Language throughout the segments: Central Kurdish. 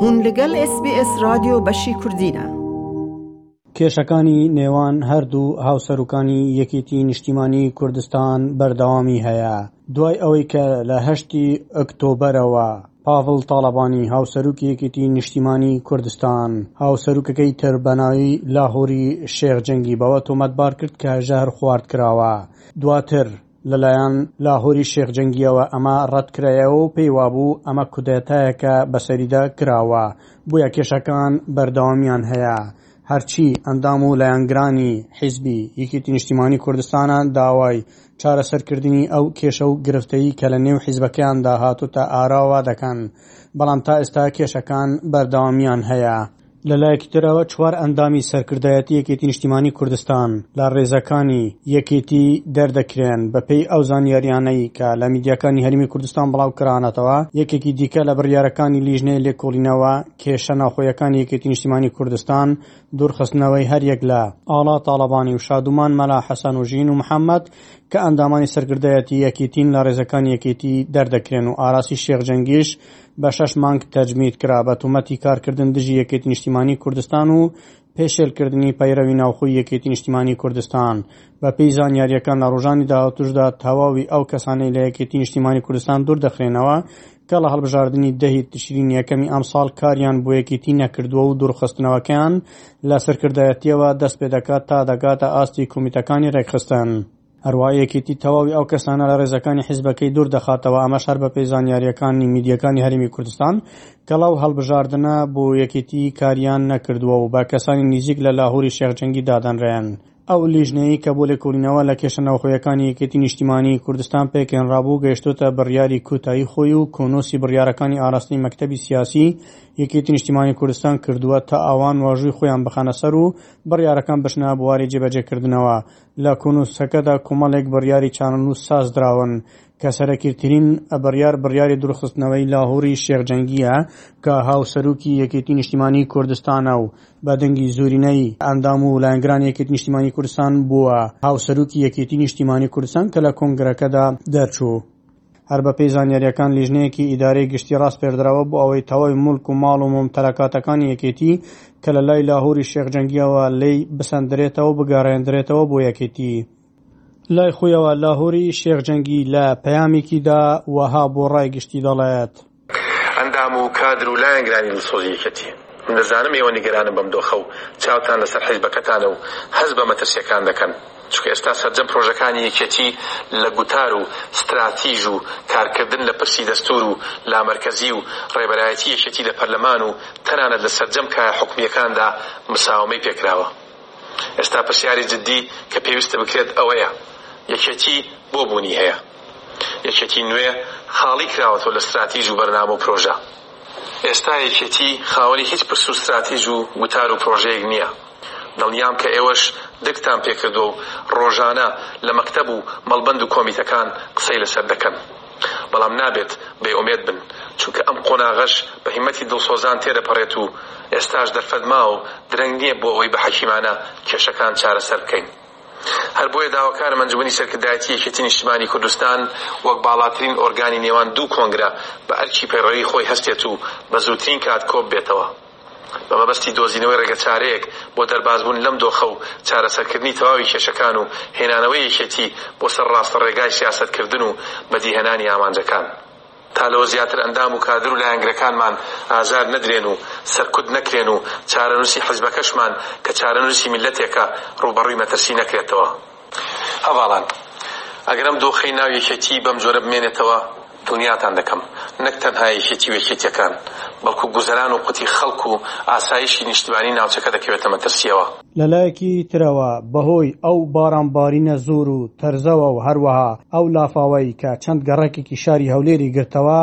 هون لەگەل ئێس بی ئێس رادیۆ بەشی کوردینە. کێشەکانی نێوان هەردوو هاوسەروکانی یەکێتی نیشتیمانی کوردستان بەردەوامی هەیە دوای ئەوەی کە لە هەشتی ئۆکتۆبەرەوە پاڤڵ تاڵەبانی هاوسەروکی یەکێتی نیشتیمانی کوردستان هاوسەروکەکەی تر بەناوی لاهوری شێخ جەنگی بەوە تۆمەتبار کرد کە ژەهر خوارد کراوە دواتر لەلایەن لاهوری شێخ جەنگییەوە ئەمە ڕەتکرایەوە و پێی وابوو ئەمە کودەتایەکە بەسەریدا کراوە، بۆیە کێشەکان بەردەوامییان هەیە. هەرچی ئەندام و لایەنگرانی حیزبی یەکێتی نیشتیمانی کوردستانە داوای چارەسەرکردنی ئەو کێشە و گرفتەی کە لەنێو حیزبەکەیاندا هاتووەتە ئاراوە دەکەن، بەڵام تا ئێستا کێشەکان بەردەوامییان هەیە. لە لایەکی ترەوە چوار ئەندامی سەرکردایەتی یەکێتی نیشتیمانی کوردستان لە ڕێزەکانی یەکێتی دەردەکرێن، بەپێی ئەو زانیاریانەی کە لە میدیاکانی هەرێمی کوردستان بڵاو کراونەتەوە، یەکێکی دیکە لە بڕیارەکانی لیژنەی لێکۆڵینەوە کێشە ناوخۆیەکانی یەکێتی نیشتیمانی کوردستان دوورخستنەوەی هەریەک لە، ئاڵا تاڵەبانی و شادومان مەلا حەسەن و ژین و محەمەد، کە ئەندامانی سەرکردایەتی یەکێتین لە ڕێزەکانی یەکێتی دەردەکرێن و ئاراسی شێخ جەنگیش بە شەش مانگ تەجمید کرا بە تومەتی کارکردن دژی یەکێتی نیشتیمانی کوردستان و پێشێل کردنی پەیرەوی ناوخۆی یەکێتی نیشتیمانی کوردستان. بە پێی زانیاریەکان لە ڕۆژانی داهاتوشدا تەواوی ئەو کەسانەی لە یەکێتی نیشتیمانی کوردستان دوور دەخرێنەوە کە لە هەڵبژاردنی دە ی تشرینی یەکەمی ئەمساڵ کاریان بۆ یەکێتی نەکردووە و دوورخستنەوەکەیان لە سەرکردایەتیەوە دەست پێدەکات تا دەگاتە ئاستی کومیتەکانی ڕێکخستن. هەروا یەکێتی تەواوی ئەو کەسانە لە ڕێزەکانی حیزبەکەی دوور دەخاتەوە، ئەمەش هەر بەپێی زانیارییەکانی میدیەکانی هەرێمی کوردستان کەڵ ئەو هەڵبژاردنە بۆ یەکێتی کاریان نەکردووە و بە کەسانی نیزیک لە لاهوری شێخ جەنگی دادەنرێن. ئەو لیژنەیەی کە بۆ لێکۆڵینەوە لە کێشە ناوخۆیەکانی یەکێتی نیشتیمانیی کوردستان پێکهێنرابوو گەیشتۆتە بڕیاری کوتایی خۆی و کۆنوسی بڕیارەکانی ئاراستەی مەکتەبی سیاسیی یەکێتی نیشتیمانی کوردستان کردووە تا ئەوان واژووی خۆیان بخەنە سەر و بڕیارەکان بچنە بواری جێبەجێکردنەوە لە کۆنووسەکەدا کۆمەڵێک بڕیاری چارەنووس ساز دراون، کە سەرەکیرترین بڕیار بڕیاری دوورخستنەوەی لاهووری شێخ جەنگییە کە هاوسەروکی یەکێتی نیشتیمانی کوردستانە و بە دەنگی زۆرینەی ئەندام و لایەنگرانی یەکێتی نیشتیمانی کوردستان بووە هاوسەروکی یەکێتی نیشتیمانی کوردستان کە لە کۆنگرەکەدا دەرچوو. هەر بەپێی زانیارییەکان لیژنەیەکی ئیدارەی گشتی ڕاسپێردراوە بۆ ئەوەی تەواوی موڵک و ماڵ و مومتەلەکاتەکانی یەکێتی کە لە لای لاهوری شێخ جەنگییەوە لێی بسەندرێتەوە بگەڕێندرێتەوە بۆ یەکێتی. لای خۆیەوە لاهوری شێخ جەنگی لە پەیامێکیدا وەها بۆ ڕای گشتی دەڵێت. ئەندام و کادر و لایەنگرانی دڵسۆزی یەکێتی، من دەزانم ئێوە نیگەرانن بەم دۆخە و چاوتان لەسەر حیزبەکەتانە و هەست بە مەترسییەکان دەکەن، چونکە ئێستا سەرجەم پرۆژەکانی یەکێتی لە گوتار و ستراتیژ و کارکردن لە پرسی دەستوور و لامەرکەزی و ڕێبەرایەتی یەکێتی لە پەرلەمان و تەنانەت لە سەرجەم کایە حکومییەکاندا مساوەمەی پێکراوە. ئێستا پرسیاری جدی کە پێویستە بکرێت ئەوەیە، یەکێتی بۆ بوونی هەیە؟ یەکێتی نوێ خاڵی کراوەتەوە لە ستراتیج و بەرنامە و پرۆژە. ئێستا یەکێتی خاوەنی هیچ پرس و ستراتیج و گوتار و پرۆژەیەک نییە. دڵنیام کە ئێوەش درکتان پێکردووە و ڕۆژانە لە مەکتەب و مەڵبەند و کۆمیتەکان قسەی لەسەر دەکەن. بەڵام نابێت بێ ئومێد بن، چونکە ئەم قۆناغەش بە هیمەتی دڵسۆزان تێدەپەڕێت و ئێستاش دەرفەت ماوە و درەنگ نییە بۆ ئەوەی بە حەکیمانە کێشەکان چارەسەر بکەین. هەر بۆیە داواکارم ئەنجومەنی سەرکردایەتی یەکێتی نیشتمانی کوردستان وەک باڵاترین ئۆرگانی نێوان دوو کۆنگرە بە ئەرکی پەیڕەوی خۆی هەستێت و بە زووترین کات کۆببێتەوە. بە مەبەستی دۆزینەوەی ڕێگەچارەیەک بۆ دەربازبوون لەم دۆخە و چارەسەرکردنی تەواوی کێشەکان و هێنانەوەی یەکێتی بۆ سەر ڕاستە ڕێگای سیاسەتکردن و بەدیهێنانی ئامانجەکان، تا لەوە زیاتر ئەندام و کادر و لایەنگرەکانمان ئازار نەدرێن و سەرکوت نەکرێن و چارەنووسی حزبەکەشمان کە چارەنووسی میللەتێکە ڕووبەڕووی مەترسی نەکرێتەوە. هەڤاڵان، ئەگەر ئەم دۆخەی ناو یەکێتیی بەم جۆرە بمێنێتەوە، دڵنیاتان دەکەم، نەک تەنها یەکێتی و یەکێتییەکان، بەڵکو گوزەران و قوتی خەڵک و ئاسایشی نیشتمانیی ناوچەکە دەکەوێتە مەترسییەوە. لەلایەکی ترەوە، بەهۆی ئەو بارانبارینە زۆر و تەرزەوە و هەروەها ئەو لافاوەی کە چەند گەڕەکێکی شاری هەولێری گرتەوە،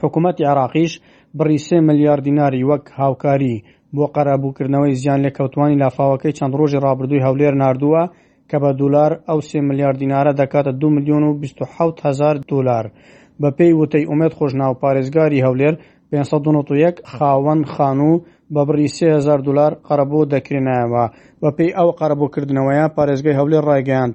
حکومەتی عێراقیش بڕی سێ ملیار دیناری وەک هاوکاری بۆ قەرەبووکردنەوەی زیانلێکەوتووانی لافاوەکەی چەند ڕۆژی ڕابردووی هەولێر ناردووە کە بە دولار ئەو سێ ملیار دینارە دەکاتە دوو ملیۆن و بیست و حەوت هەزار دولار. بەپێی وتەی ئومێد خۆشناو پارێزگاری هەولێر، پێنج سەد و نەوەد و یەک خاوەن خانوو بە بڕی سێ هەزار دولار قەرەبوو دەکرێنەوە. بەپێی ئەو قەرەبووکردنەوەیە، پارێزگای هەولێر ڕایگەیاند،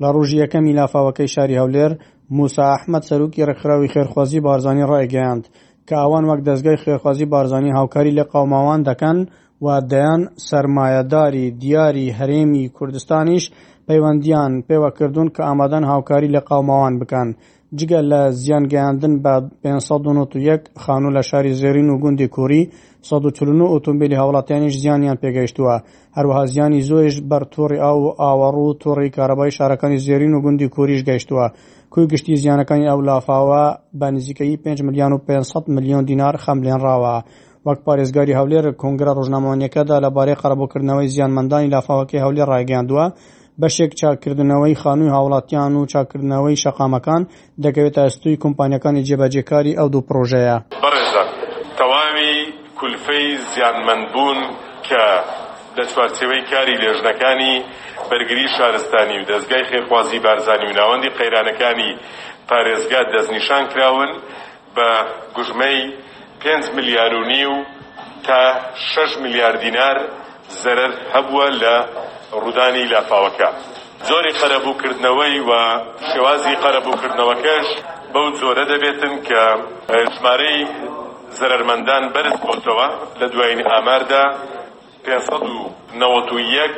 لە ڕۆژی یەکەمی لافاوەکەی شاری هەولێر، موسا ئەحمەد سەرۆکی ڕێکخراوی خێرخوازی بارزانی ڕایگەیاند کە ئەوان وەک دەزگای خێرخوازی بارزانی هاوکاری لێقەوماوان دەکەن و دەیان سەرمایەداری دیاری هەرێمی کوردستانیش پەیوەندییان پێوەکردوون کە ئامادەن هاوکاری لێقەوماوان بکەن جگە لە زیان گەیاندن بە پێنج سەد و نۆت و یەک خانوو لە شاری زێڕین و گوندی کوری، سەد و چل و نۆ ئۆتۆمبێلی هاوڵاتیانیش زیانیان پێگەیشتووە، هەروەها زیانی زۆریش بەر تۆڕی ئاو و ئاوەڕو و تۆڕی کارەبای شارەکانی زێرین و گوندی کوریش گەیشتووە، کوی گشتی زیانەکانی ئەو لافاوە بە نزیکەیی پێنج ملیان و پێنج سەد ملیۆن دینار خەملێنراوە، وەک پارێزگاری هەولێر کنگرە رۆژنامەوانیەکەدا لەبارەی قەرەبووکردنەوەی زیانمەندانی لافاوەکەی هەولێر رایگەیاندووە، بەشێک چاککردنەوەی خانووی هاوڵاتیان و چاککردنەوەی شەقامەکان، دەکەوێتە ئەستووی کومپانیاکانی جێبەجێکاری ئەو دوو پڕۆژەیە. بەڕێزان تەواوی کولفەی زیانمەندبوون کە لە چوارچێوەی کاری لێژنەکانی بەرگری شارستانی و دەزگای خێرخوازی بارزانی و ناوەندی قەیرانەکانی پارێزگا دەستنیشان کراون، بە گوژمەی پێنج ملیار و نیو تا شەش ملیار دینار زەرەر هەبووە لە ڕوودانی لافاوەکە، جۆری قەرەبووکردنەوەی و شێوازی قەرەبووکردنەوەکەش بەو جۆرە دەبێتن کە ژمارەی زەرەرمەندان بەرز بۆتەوە لە دوایین ئاماردا. پێنج سەد و نەوەد و یەک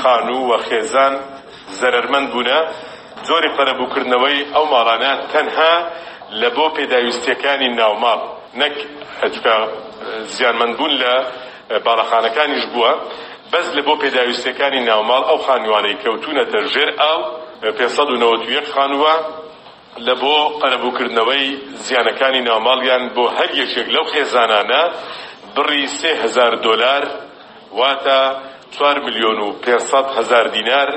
خانوو و خێزان زەرەرمەند بوونە، جۆری قەرەبووکردنەوەی ئەو ماڵانە تەنها لە بۆ پێداویستییەکانی ناوماڵ نەک چونکە زیانمەندبوون لە باڵەخانەکانیش بووە، بەس لە بۆ پێداویستییەکانی ناوماڵ ئەو خانووانەی کەوتوونەتە ژێر ئاو پێنج سەد و نەوەد و یەک خانووە. لە بۆ قەرەبووکردنەوەی زیانەکانی ناوماڵیان بۆ هەر یەکێک لەو خێزانانە بڕی سێ هەزار دۆلار واتە چوار ملیۆن و پێنج سەد هەزار دینار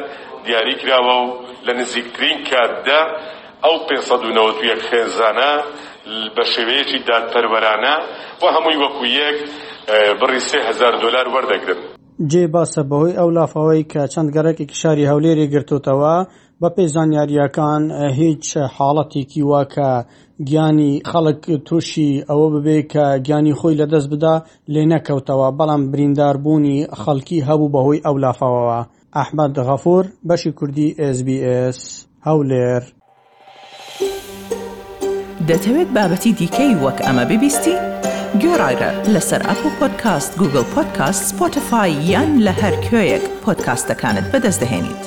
دیاری کراوە و لە نزیکترین کاتدا ئەو پێنج سەد و نەوەد و یەک خێزانە بە شێوەیەکی دادپەروەرانە و هەمووی وەکو یەک بڕی سێ هەزار دۆلار وەردەگرن. جێی باسە بەهۆی ئەو لافاوەی کە چەند گەڕەکێکی شاری هەولێری گرتۆتەوە، بەپێی زانیارییەکان هیچ حاڵەتێکی وا کە گیانی خەڵک تووشی ئەوە ببێ کە گیانی خۆی لەدەست بدا لێ نەکەوتەوە بەڵام برینداربوونی خەڵکی هەبوو بەهۆی ئەو لافاوەوە ئەحمەد غەفور بەشی کوردی SBS هەولێر. دەتەوێت بابەتی دیکەی وەک ئەمە ببیستی؟ گۆڕاگرە لەسەر ئەپڵ پۆدکاست، گووگڵ پۆدکاست، سپۆتفای یان لە هەر کوێیەک پۆدکاستەکانت بەدەست دەهێنیت.